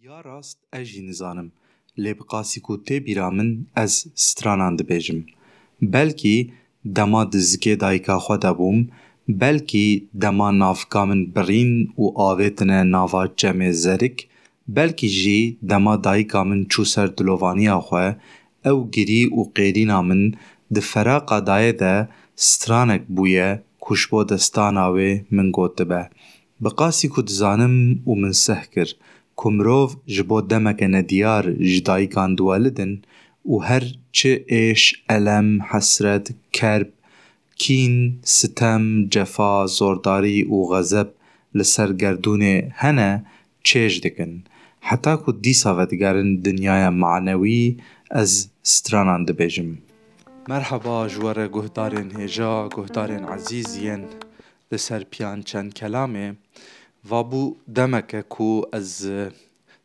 Ya rast ez jî nizanim, lê bi qasî ku tê bîra min ez stranan dibêjim. Belkî dema di zikê dayika xwe de bûm, belkî dema navika min birîn û avêtine nava çemê Zerik, belkî jî dema dayika min çû ser dilovaniya xwe, ew girî û qêrîna min di feraqa dayê de stranek bûye ku ji bo destana wê min gotibe, Bi qasî ku dizanim û min seh kir ku mirov ji bo demeke nediyar ji dayikan diwelid in û her çi êş, elem, hesret, kerb, kîn, sitem, cefa, zordarî û xezeb li ser gerdûnê hene çêj dikin. Heta ku dîsa vedigerin dinyaya manewî ez stranan dibêjim. Merheba ji we re guhdarên hêja, guhdarên ezîz yên Li ser piyan çend kelamê. Va bû demek e ku ez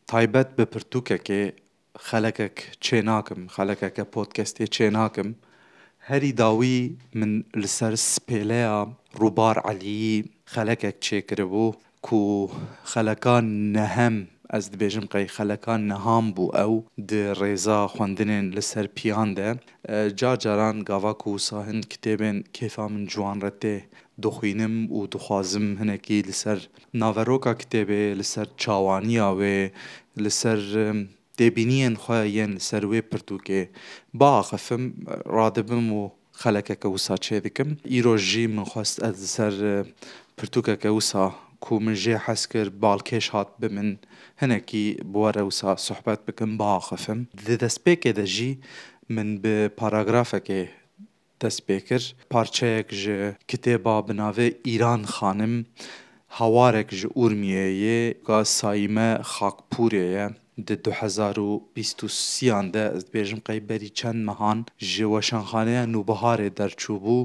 taybet bi pirtûkekê xelekek çê nakim, xelekeke podcastê çê nakim. Herî dawî min li ser spêleya Rûbar Elîyî xelekek çê kiribû. Ku xeleka nehem, ez dibêjim qey xeleka nehan bû ew di rêza xwendinên li ser piyan de. Car caran gava ku wisa hin kitêbên kêfa min ciwan re tê, dixwînim û dixwazim hinekî li ser naveroka kitêbê, li ser çawaniya wê, li ser Têbîniyên xwe yên li ser wê pirtûkê biaxifim, radibim û xelekeke wisa çêdikim. Îro jî min xwest ez li ser pirtûkeke wisa ku min jê hez kir balkêş hat bi min hinekî bi we re wisa sohbet bikim biaxifim. Di destpêkê de jî min bi paragrafekê dest pê kir. Parçeyek ji kitêba bi navê Îran Xanim hawarek ji Urmiyê yê ka Saîme Xakpûrê ye di du hezar û bîst û sî-yan de ez dibêjim qey berî çend mehan ji Weşanxaneya Nûbiharê derçûbû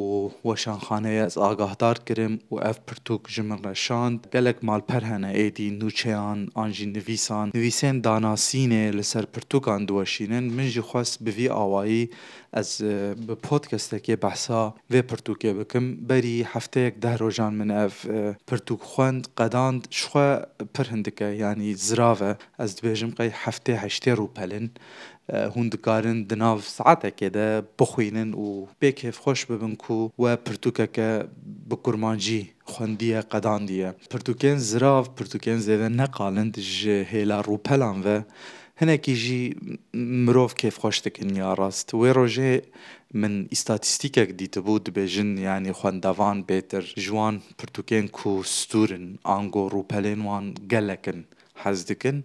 û weşanxaneyê ez agahdar kirim û ev pirtûk ji min re şand. Gelek malper hene êdî nûçeyan an jî nivîsan, nivîsên danasînê li ser pirtûkan diweşînin. Min jî xwest bi vî awayî Ez bi podcastekê behsa vê pirtûkê bikim. Berî hefteyek deh rojan min ev pirtûk xwend, qedand. Ji xwe pir hin dike, yanî zirav e. Ez dibêjim qey heftê heştê rûpel in. Hûn dikarin di nav saetekê de bixwînin û pê kêfxweş bibin ku we pirtûkeke bi kurmancî xwendiye, qedandiye. Pirtûkên zirav, pirtûkên zêde neqalind ji hêla rûpelan ve Hinekî jî mirov kêfxweş dikin ya rast. Wê rojê min îstatîstîkek dîtibû dibêjin yanî xwendevan bêtir ji wan pirtûkên ku stûr in ango rûpelên wan gelek in hez dikin.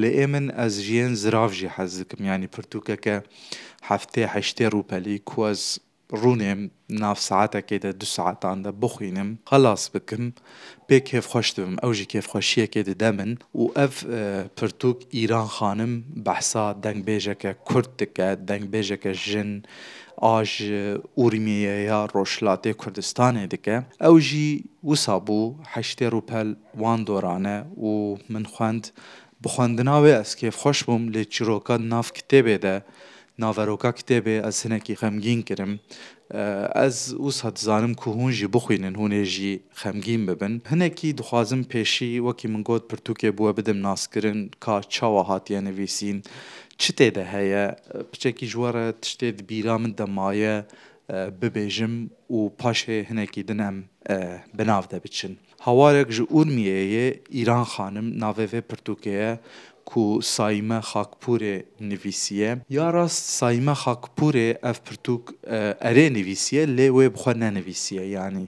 Lê ê min ez ji yên zirav jî hez dikim yanî pirtûkeke heftê heştê rûpelî ku ez rûnê nav saetekê de du saetan de bixwînim, xelas bikim, pê kêfxweş dibim, ew jî kêfxweşiyekê dide min û ev pirtûk Îran Xanim behsa dengbêjeke kurd dike, dengbêjeke jin a ji Urmiyê ya Rojhilatê Kurdistanê dike. Ew jî wisa bû, heştê rûpel wan dorane û min xwend Bi xwendina wê ez kêfxweş bûm lê çîroka di nav kitêbê de, naveroka kitêbê ez hinekî xemgîn kirim. Ez wisa dizanim ku hûn jî bixwînin hûn ê jî xemgîn bibin. Hinekî dixwazim pêşî wekî min got pirtûkê bi we bidim naskirin ka çawa hatiye nivîsîn, çi tê de heye, piçekî ji we re tiştê di bîra min de maye bibêjim û paşê hinekî din em bi nav de biçin. Hawarek ji Urmiyeyê ye Îran Xanim navê vê pirtûkê ye ku Saîme Xakpûrê nivîsiye. Ya rast Saîme Xakpûrê ev pirtûk erê nivîsiye lê wê bi xwe nenivîsiye yanî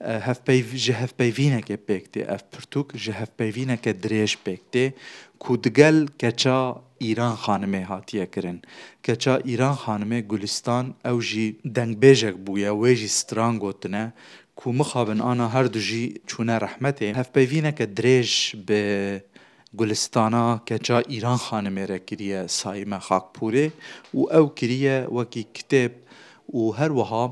hevpeyv ji hevpeyvînekê pêk tê ev pirtûk ji hevpeyvîneke dirêj pêk tê ku digel keça Îran Xanimê hatiye kirin. Keça Îran Xanimê Gulîstan ew jî dengbêjek bûye wê jî stran gotine Ku mixabin ana her du jî çûne rehmetê. Hevpeyvîneke dirêj bi Gulistana keça Îran Xanimê re kiriye Saîme Xakpûrê û ew kiriye wekî kitêb û her wiha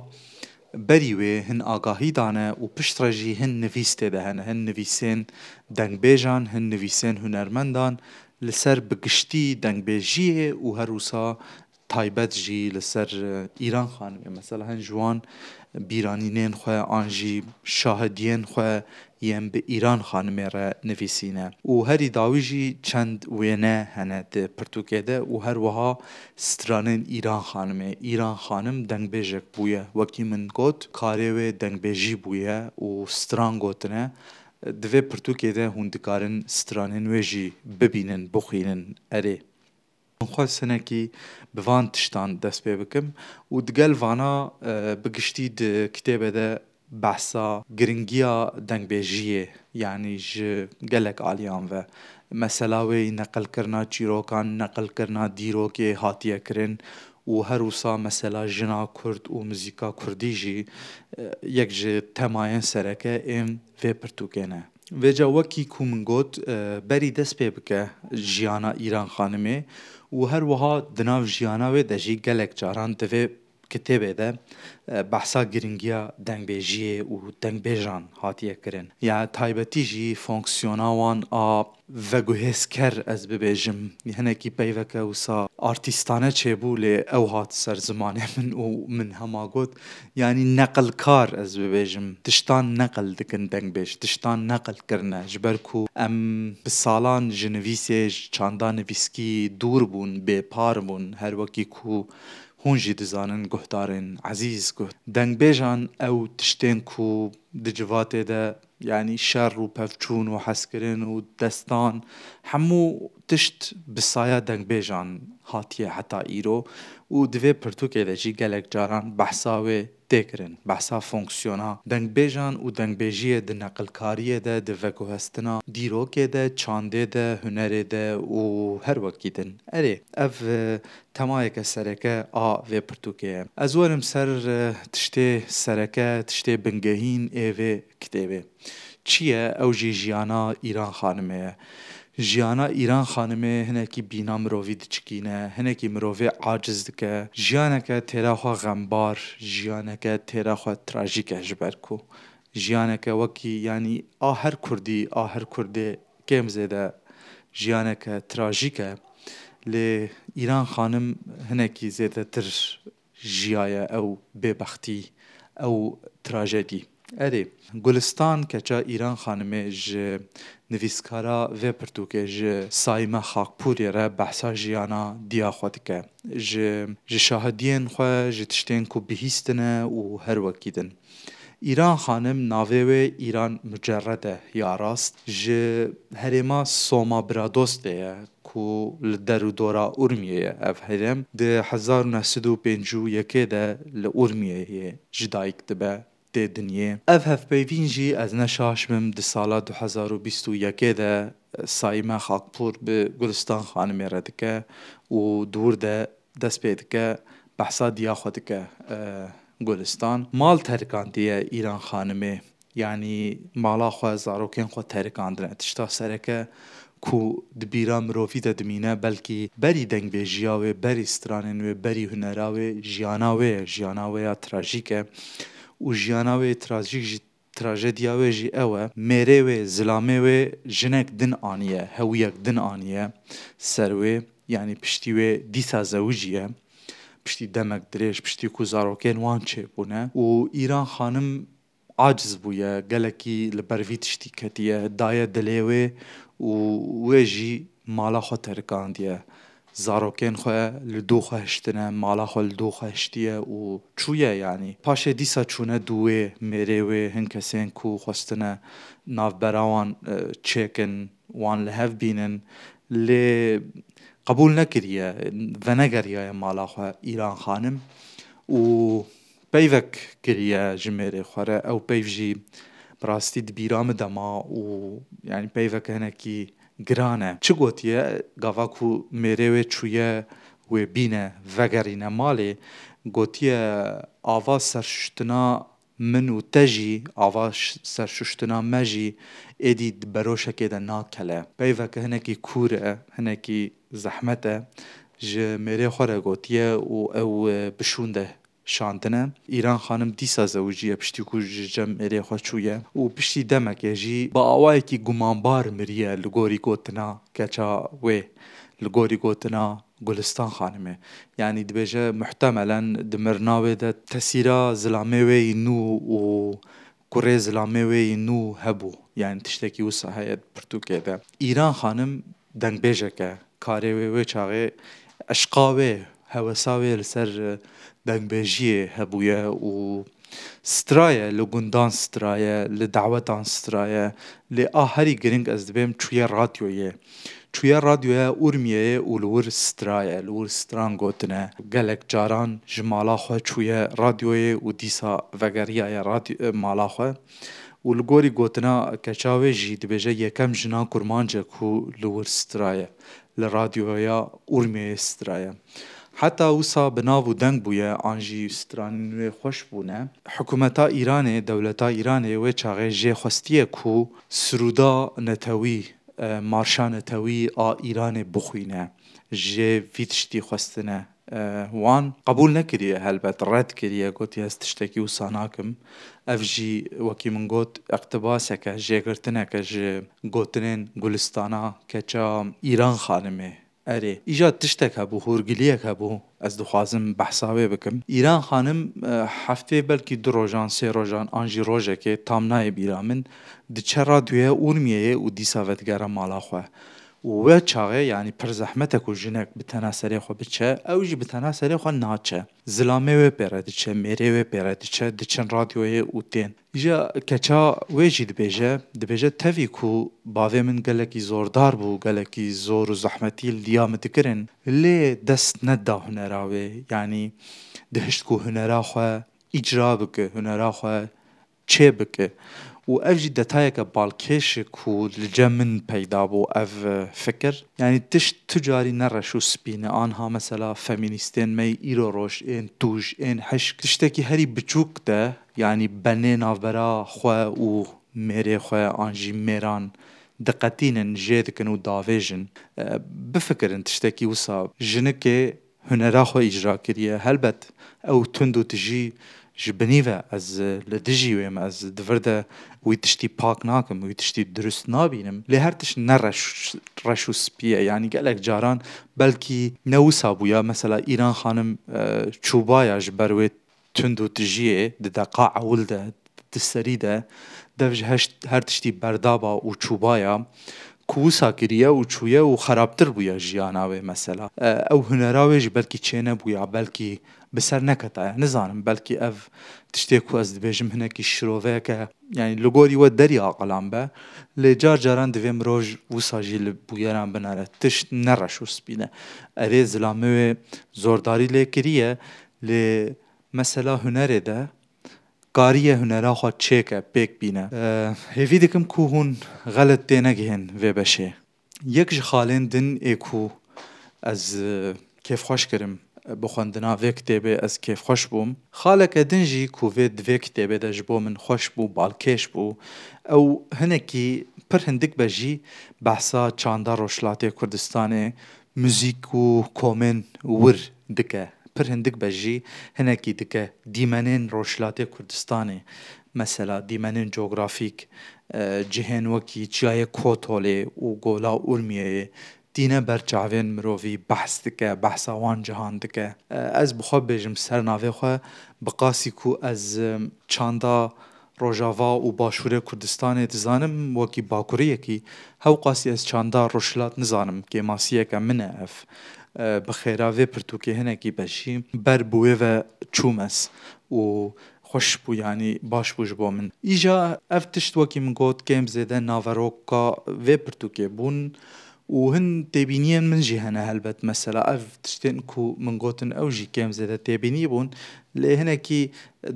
berî wê hin agahî dane û piştre jî hin nivîs tê de hene, hin nivîsên dengbêjan, hin nivîsên hunermendan li ser bi giştî dengbêjiyê û her wisa taybet jî li ser Îran xanimê mesela hin ji wan bîranînên xwe an jî şahidiyên xwe yên bi Îran xanimê re nivîsîne û herî dawî jî çend wêne hene di pirtûkê de û her wiha stranên Îran xanimê. Îran xanim dengbêjek bûye wekî min got karê wê dengbêjî bûye û stran gotine. Di vê pirtûkê de hûn dikarin stranên wê jî bibînin, bixwînin erê. Min xwest hinekî bi van tiştan dest pê bikim û digel vana bi giştî di kitêbê de behsa giringiya dengbêjiyê yanî ji gelek aliyan ve mesela wê yî neqilkirina çîrokan, neqilkirina dîrokê hatiye kirin û her wisa mesela jina kurd û muzîka kurdî jî yek ji temayên sereke ên vê pirtûkê ne. Vêca wekî ku min got, berî dest pê bike jiyana Îran Xanimê û her wiha di nav jiyana wê de jî gelek caran di vê kitêbê de behsa girîngiya dengbêjiyê û dengbêjan hatiye kirin. Ya taybetî jî fonksiyona wan a veguhêzker ez bibêjim hinekî peyveke wisa artîstane çêbû lê ew hat ser zimanê min û min hema got, Yanî neqilkar ez bibêjim tiştan neqil dikin dengbêj tiştan neqil kirine ji ber ku em bi salan ji nivîsê ji çanda nivîskî dûr bûn bêpar bûn her wekî ku hûn jî dizanin guhdarên ezîz guh dengbêjan ew tiştên ku di civatê de Yanî şer û pevçûn û hezkirin û destan hemû tişt bi saya dengbêjan hatiye heta îro û di vê pirtûkê de jî gelek caran behsa wê tê kirin, behsa fonksiyona dengbêjan û dengbêjiyê di neqilkariyê de, di veguhestina dîrokê de, çandê de, hunerê de û her wekî din. Erê, ev Temayeke sereke a vê pirtûkê ye. Ez werim ser tiştê sereke, tiştê bingehîn ê vê kitêbê. Çi ye? Ew jî jiyana Îran Xanimê ye. Jiyana Îran Xanimê hinekî bîna mirovî diçikîne, hinekî mirovê aciz dike. Jiyaneke têra xwe xembar, jiyaneke têra xwe trajîk e ji ber ku jiyaneke wekî yanî a her kurdî, a her kurdê Kêm zêde jiyaneke trajîk e lê Îran xanim hinekî zêdetir jiyaye ew bêbextî, ew trajedî. Erê, Gulistan keça Îran xanimê ji nivîskara vê pirtûkê ji Saîme Xakpûrê re behsa jiyana diya xwe dike. Ji ji şahidiyên xwe, ji tiştên ku bihîstine û her wekî din. Îran Xanim, navê wê Îran Mucerred e ya rast, ji herêma Soma Biradostê ye ku li der û dora Urmiyê ye. Ev herêm di hezar û neh sed û pêncî û yekê de li Urmiyê yê ji dayik dibe, tê dinyê. Ev hevpeyvîn jî ez ne şaş bim di sala du hezar û bîst û yekê de Saîme Xakpûr bi Gulistan Xanimê re dike û di wir de Dest pê dike, behsa diya xwe dike Gulistan. Mal terikandiye Îran Xanimê, yanî mala xwe, zarokên xwe terikandine. Tişta sereke ku di bîra mirovî de dimîne, belkî berî dengvêjiya wê, berî stranên wê, berî hunera wê, jiyana wê ye. Jiyana wê ya trajîk e û jiyana wê trajîk jî Trajediya wê jî ew e, mêrê wê, zilamê wê jinek din aniye, hewiyek din aniye ser wê, yanî piştî wê dîsa zewiciye, piştî demek dirêj, piştî ku zarokên wan çêbûne û Îran xanim aciz bûye, gelekî li ber vî tiştî ketiye, daye dilê wê û wê jî mala xwe terikandiye. Zarokên xwe li dû xwe hiştine, mala xwe li dû xwe hiştiye û çûye yanî. Paşê dîsa çûne dû wê, mêrê wê, hin kesên ku xwestine navbera wan çêkin, wan li hev bînin. Lê qebûl nekiriye, venegeriyaye mala xwe Îran Xanim û Peyvek kiriye ji mêrê xwe re. Ew peyv jî bi rastî di bîra min de ma û yanî peyvek hinekî giran e. Çi gotiye, gava ku mêrê wê çûye wê bîne vegerîne malê, gotiye ava serşuştina min û te jî, ava serşuştina me jî êdî di beroşekê de nakele. Peyvek hinekî kûr e, hinekî zehmet e ji mêrê xwe re gotiye û ew bi şûnde şandine. Îran Xanim dîsa zewiciye piştî ku ji cem mêrê xwe çûye û piştî demekê jî bi awayekî gumanbar miriye li gorî gotina keça wê, li gorî gotina Gulistan Xanimê. Yanî dibêje muhtemelen di mirina wê de tesîra zilamê wê yî nû û Kurê zilamê wê yî nû hebû, yanî tiştekî wisa heye di pirtûkê de. Îran Xanim dengbêjek e. Karê wê wê çaxê eşqa wê, hewesa wê li ser dengbêjiyê hebûye û stra ye, li gundan stra ye, li dawetan stra ye. Lê a herî giring ez dibêm çûye radyoyê. Çûye radyoya Urmiyeyê û li wir straye, li wir stran gotine. Gelek caran ji mala xwe çûye radyoyê û dîsa vegeriyaye radyo mala xwe û li gorî gotina keça wê jî dibêje yekem jina kurmanc ku li wir straye, li radyoya Urmiyeyê straye. Heta wisa bi nav û deng bûye an jî stranên wê xweş bûne. Hikûmeta Îranê, dewleta Îranê wê çaxê jê xwestiye ku siruda netewî Marşa netewî a Îranê bixwîne jê vî tiştî xwestine wan qebûl nekiriye helbet red kiriye gotiye ez tiştekî wisa nakim ev jî wekî min got iqtibaseke jêgirtineke ji gotinên Gulistana keça Îran Xanimê Erê, îcar tiştek hebû, hûrgiliyek hebû, ez dixwazim behsa wê bikim. Îran xanim, heftê belkî du rojan, sê rojan an jî rojekê tam nayê bîra min, diçe ra duye Urmiyeyê û dîsa vedigere mala xwe. Û we çaxê, yanî pir zehmet e ku jinek bi tena serê xwe biçe, ew jî bi tena serê xwe naçe. Zilamê wê pêre diçe, mêrê wê pêre diçe, diçin radyoyê û tên. Jîya keça wê jî dibêje, dibêje tevî ku bavê min gelekî zordar bû, gelekî zor û zehmetî li dîya min dikirin lê dest neda hunera wê yanî dihişt ku hunera xwe îcra bike, hunera xwe çê bike û ev jî detayeke balkêş e ku li cem min peyda bû ev fikir. Yanî tişt tu carî ne reş û spî ne anha mesela femînîstên me îro roj ên tûj ên hişk tiştekî herî biçûk de Yanî benê navbera xwe û mêrê xwe an jî mêran diqetînin, jê dikin û davêjin. Bifikirin tiştekî wisa jinikê hunera xwe îcra kiriye. Helbet ew tund û tijî ji binî ve ez li dijî wê im, ez di vir de wî tiştî pak nakim, wî tiştî dirust nabînim. Lê her tişt ne reş û spî ye. Yanî gelek caran belkî ne wisa bûya. Mesela Îran Xanim çûbaya ji ber wê Tundûtijiyê di deqa ewil de, di serî de dev ji her tiştî berdaba û çûbaya ku wisa kiriye û çûye û xerabtir bûye jiyana wê. Mesela ew hunera wê jî belkî çênebûya, belkî bi ser neketaya, nizanim. Belkî ev tiştê ku ez dibêjim hinekî şirovek e. Yanî li gorî we derî aqilan be. Lê car caran divê mirov wisa jî li bûyeran binare. Tişt ne reş û spî ne. Erê, zilamê wê zordarî lê kiriye, Lê mesela hunerê de kariye hunera xwe çêke, pêk bîne. Hêvî dikim ku hûn xelet tênegihên vê beşê. Yek ji xalên din ê ku ez kêfxweş kirim bi xwendina vê kitêbê ez kêfxweş bûm. Xaleke din jî ku vê di vê kitêbê de ji bo min xweş bû, balkêş bû. Ew hinekî pir hindik be jî behsa çanda Rojhilatê Kurdistanê Muzîk û komên wir dike. Pir hindik be jî hinekî dike. Dîmenên Rojhilatê Kurdistanê, mesela dîmenên cografîk, cihên wekî Çiyayê Kotolê û Gola Urmiyeyê tîne ber çavên mirovî, behs dike, behsa wan cihan dike. Ez bi xwe bibêjim, ser navê xwe, bi qasî ku ez çanda Rojava û Başûrê Kurdistanê dizanim wekî Bakurê yekî hewqasî ez çanda Rojhilat nizanim kêmasîyeke min e ev. Bi xêra vê pirtûkê hinekî beşî ber bi wê ve çûm ez û xweş bû yanî baş bû ji bo min. Îja ev tişt wekî min got kêm zêde naveroka vê pirtûkê bûn Û hin têbîniyên min jî hene helbet, mesela ev tiştên ku min gotin ew jî kêm zêde têbînî bûn, lê hinekî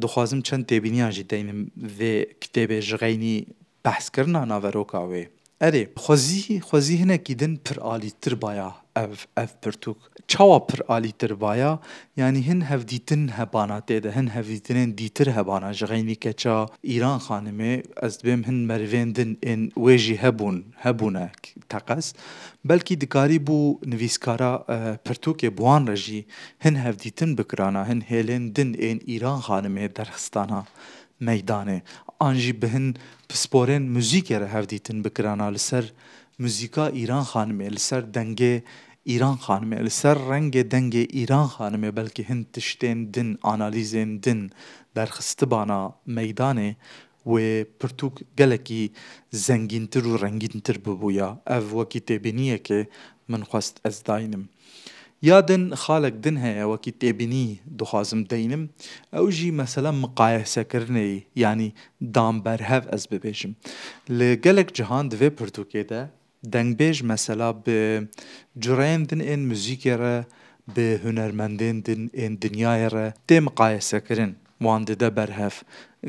dixwazim çend têbîniyan jî deynim vê kitêbê ji xeynî behskirina naveroka wê. Erê, xwezî xwezî hinekî din pir alîtir baya ev ev pirtûk. Çawa pir alîtir vaya? Yanî hin hevdîtin hebana tê de, hin hevdîtinên dîtir hebana. Ji xeynî keça Îran xanimê ez dibêm hin merivên din ên wê jî hebûn, hebûne teqez. Belkî dikarîbû nivîskara pirtûkê bi wan re jî hin hevdîtin bikirana, hin hêlên din ên Îran xanimê derxistana meydanê. An jî bi hin pisporên muzîkê re hevdîtin bikirana li ser Muzîka Îran Xanimê li ser dengê Îran Xanimê, li ser rengê dengê Îran Xanimê belkî hin tiştên din, analîzên din derxistibana meydanê wê pirtûk gelekî zengîntir û rengîntir bibûya. Ev wekî têbîniyekê min xwest ez dayînim. Ya din xalek din heye wekî têbînî dixwazim deynim ew jî mesela miqayesekirinê yî yanî dan berhev ez bibêjim. Li gelek cihan di vê pirtûkê de dengbêj mesela bi cureyên din ên muzîkê re bi hunermendên din ên dinyayê re tê miqayesekirin wan dide berhev.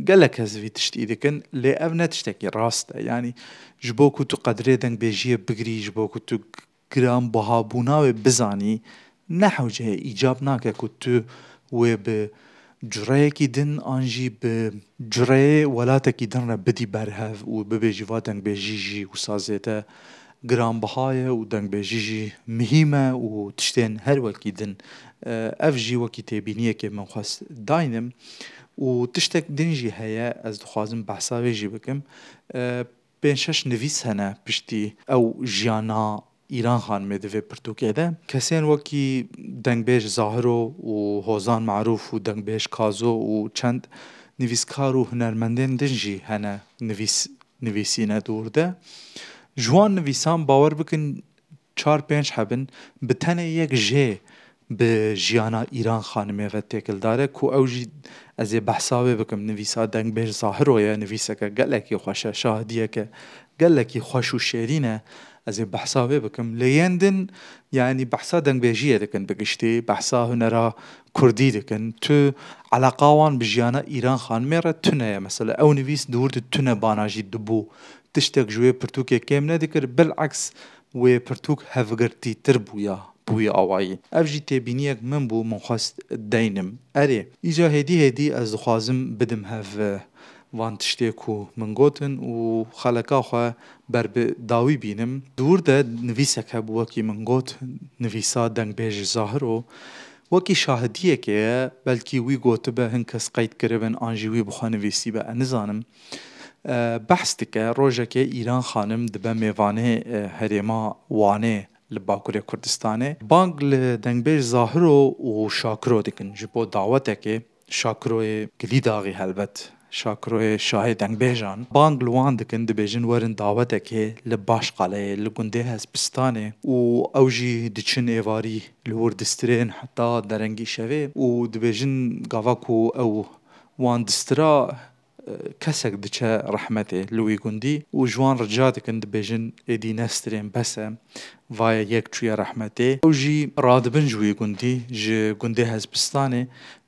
Gelek kes vî tiştî dikin lê ev ne tiştekî rast e yanî ji bo ku tu qedrê dengbêjiyê bigirî ji bo ku tu Giranbihabûna wê bizanî ne hewce ye îcab nake ku tu wê bi cureyekî din an jî bi cureyê welatekî din re bidî ber hev û bibêjî va dengbêjî jî wisa zêde giranbiha ye û dengbêjî jî mihîm e û tiştên her wekî din ev jî wekî têbîniyekê min xwest daynim û tiştek din jî heye ez dixwazim behsa wê jî bikim Pênc şeş nivîs hene piştî ew jiyana Îran Xanimê di vê pirtûkê de. Kesên wekî dengbêj Zahiro û Hozan Marûf û dengbêj Kazo û çend nivîskar û hunermendên din jî hene nivîs nivîsîne di wir de. Ji wan nivîsan bawer bikin Çar pênc hebin bi tenê yek jê bi jiyana Îran xanimê ve têkildar e ku ew jî ez ê behsa wê bikim nivîsa Dengbêj Zahiro ye. Nivîseke gelekî xweş e, şahidiyeke gelekî xweş û şêrîn e. Ez ê behsa wê bikim. Lê yên din yanî behsa dengbêjiyê dikin bi giştî, behsa hunera kurdî dikin. Tu eleqa wan bi jiyana Îran xanimê re tune ye. Mesela ew nivîs di wir de tune bana jî dibû. Tiştek ji wê pirtûkê kêm nedikir, bil'aks wê pirtûk hevgirtîtir bûya bi wî awayî. Ev jî têbîniyek min bû, min xwest deynim. Erê, îca hêdî hêdî ez dixwazim bidim hev van tiştê ku min gotin û xeleka xwe ber bi dawî bînim. Dûr de nivîsek hebû wekî min got, nivîsa dengbêj Zahir o. Wekî şahidiyekê ye, belkî wî gotibe hin kes qeyd kiribin an jî wî bi xwe nivîsîbe, ez nizanim. Behs dike, rojekê Îran Xanim dibe mêvanê herêma Wanê li Bakurê Kurdistanê. Bang li dengbêj Zahiro û Şakiro dikin ji bo dawetekê, Şakiroyê Gilîdaxî helbet, Şakiroyê şahê dengbêjan, bang li wan dikin dibêjin werin dawetekê li Başqaleyê li gundê Hesbistanê û ew jî diçin êvarî li wir distirên heta derengî şevê û dibêjin gava ku ew wan distira Kesek diçe rehmetê li wî gundî û ji wan rica dikin dibêjin êdî ne stirên bes e, vaye yek çûye rehmetê. Ew jî radibin ji wî gundî, ji gundê Hezbistanê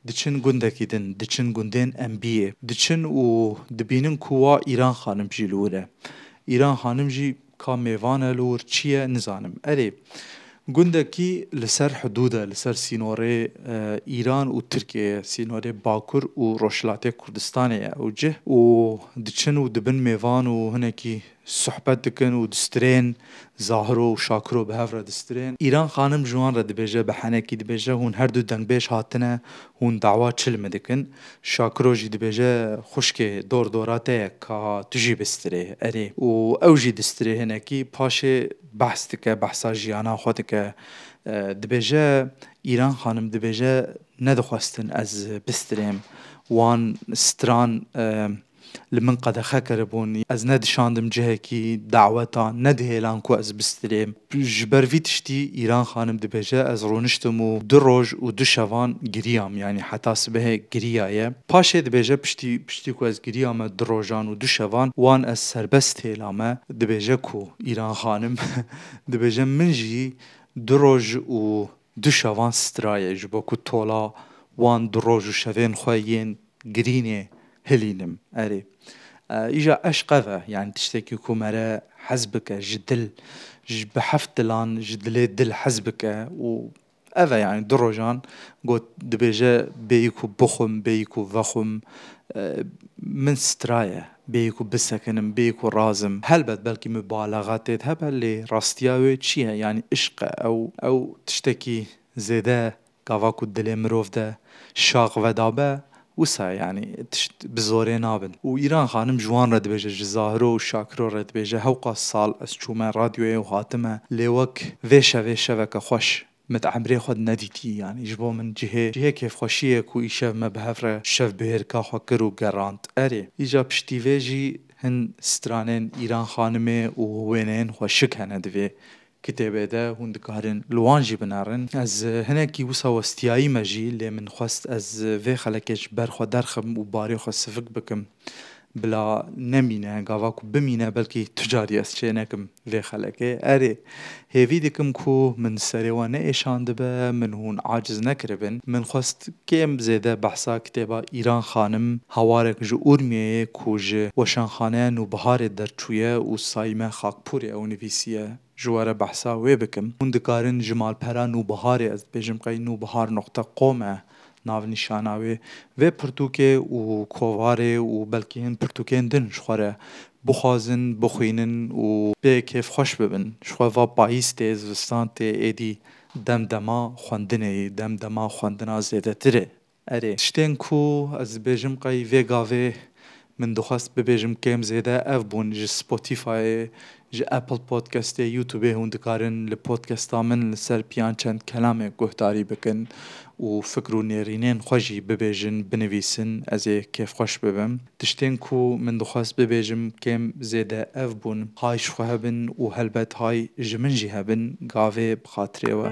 diçin gundekî din, diçin gundên Enbiyê. Diçin û dibînin ku wa Îran Xanim jî li wir e. Îran Xanim jî Ka mêvan e lûr çi ye nizanim. Erê, gundekî li ser hidûd e, li ser sînorê Îran û Tirkiyeyê ye, sînorê Bakur û Rojhilatê Kurdistanê ye ew cih û diçin û dibin mêvan û hinekî sohbet dikin û distirên Zahiro û Şakiro bi hev re distirên. Îran xanim ji wan re dibêje bi henekî dibêje hûn herdu dengbêj hatine, hûn dawa çi li min dikin? Şakiro jî dibêje xwişkê dor dora te ye ka tu jî bistirê erê û ew jî distirê hinekî paşê behs dike behsa jiyana xwe dike dibêje Îran xanim dibêje nedixwestin ez bistirêm wan stiran Li min qedexe kiribûn. Ez nedişandim cihekî daweta, nedihêlan ku ez bistirêm. Ji ber vî tiştî Îran Xanim dibêje, ez rûniştim û du roj û du şevan giriyam, yanî heta sibehê giriyaye. Paşê dibêje piştî piştî ku ez giriyame du rojan û du şevan wan ez serbest hêlame. Dibêje ku Îran Xanim dibêje min jî du roj û Du şevan straye ji bo ku tola wan bi roj û şevên xwe yên girînê hilînim. Erê, îja eşq ev e, yanî tiştekî ku me re hez bike, ji dil, ji bi heft dilan ji dilê dil hez bike û ev e yanî du rojan got dibêje bêyî ku bixwim bêyî ku vexwim min straye Bêyî ku bisekinim, bêyî ku razim. Helbet belkî mubalaxa tê hebe lê rastiya wê çi ye? Yanî îşq e ew ew tiştekî zêde gava ku dilê mirov de şax vedabe wisa ye yanî tişt bi zorê nabin. Û Îran xanim ji wan re dibêje ji Zahiro û Şakiro re dibêje hewqas sal ez çûme radyoyê û hatime lê wek vê şevê şeveke xweş Me ti emrê xwe di nedîtî yanî ji bo min cihê cihê kêfxweşiyê ku îşev me bi hev re şev bi hêrika xwe kir û gerand. Erê, îcar piştî vê jî hin stranên Îran Xanimê û wêneyên xwe şik hene di vê kitêbê de, hûn dikarin li wan jî binerin. Ez hinekî wisa westiyayî me jî, lê min xwest ez vê xelekê ji ber xwe derxibim û barê xwe sivik bikim. Bila nemîne, gava ku bimîne belkî tu carî ez çê nekim vê xelekê. Erê, hêvî dikim ku min serê wan neêşandibe, min hûn aciz nekiribin. Min xwest kêm zêde behsa kitêba Îran Xanim, hawarek ji Urmiyeyê ku ji Weşanxaneya Nûbiharê derçûye û Saîme Xakpûrê ew nivîsiye, ji we re behsa wê bikim. Hûn dikarin ji malpera Nûbiharê, ez dibêjim qey nûbihar nuqte kom e, Navnîşana wê vê pirtûkê û kovarê û belkî hin pirtûkên din ji xwe re bixwazin, bixwînin û pê kêfxweş bibin. Ji xwe va payîz tê, zivistan tê, êdî dem dema xwendinê ye, dem dema xwendina zêdetir e. Erê, tiştên ku ez dibêjim qey vê gavê Min dixwest bibêjim kêm zêde ev bûn ji Spotifyê, ji Apple Podcastê, Youtubê hûn dikarin li podcasta min li ser piyan çend kelamê guhdarî bikin û fikr û nêrînên xwe jî bibêjin, binivîsin, ez ê kêfxweş bibim. Tiştên ku min dixwest bibêjim kêm zêde ev bûn, hay ji xwe hebin û helbet hay ji min jî hebin, gavê bi xatirê we.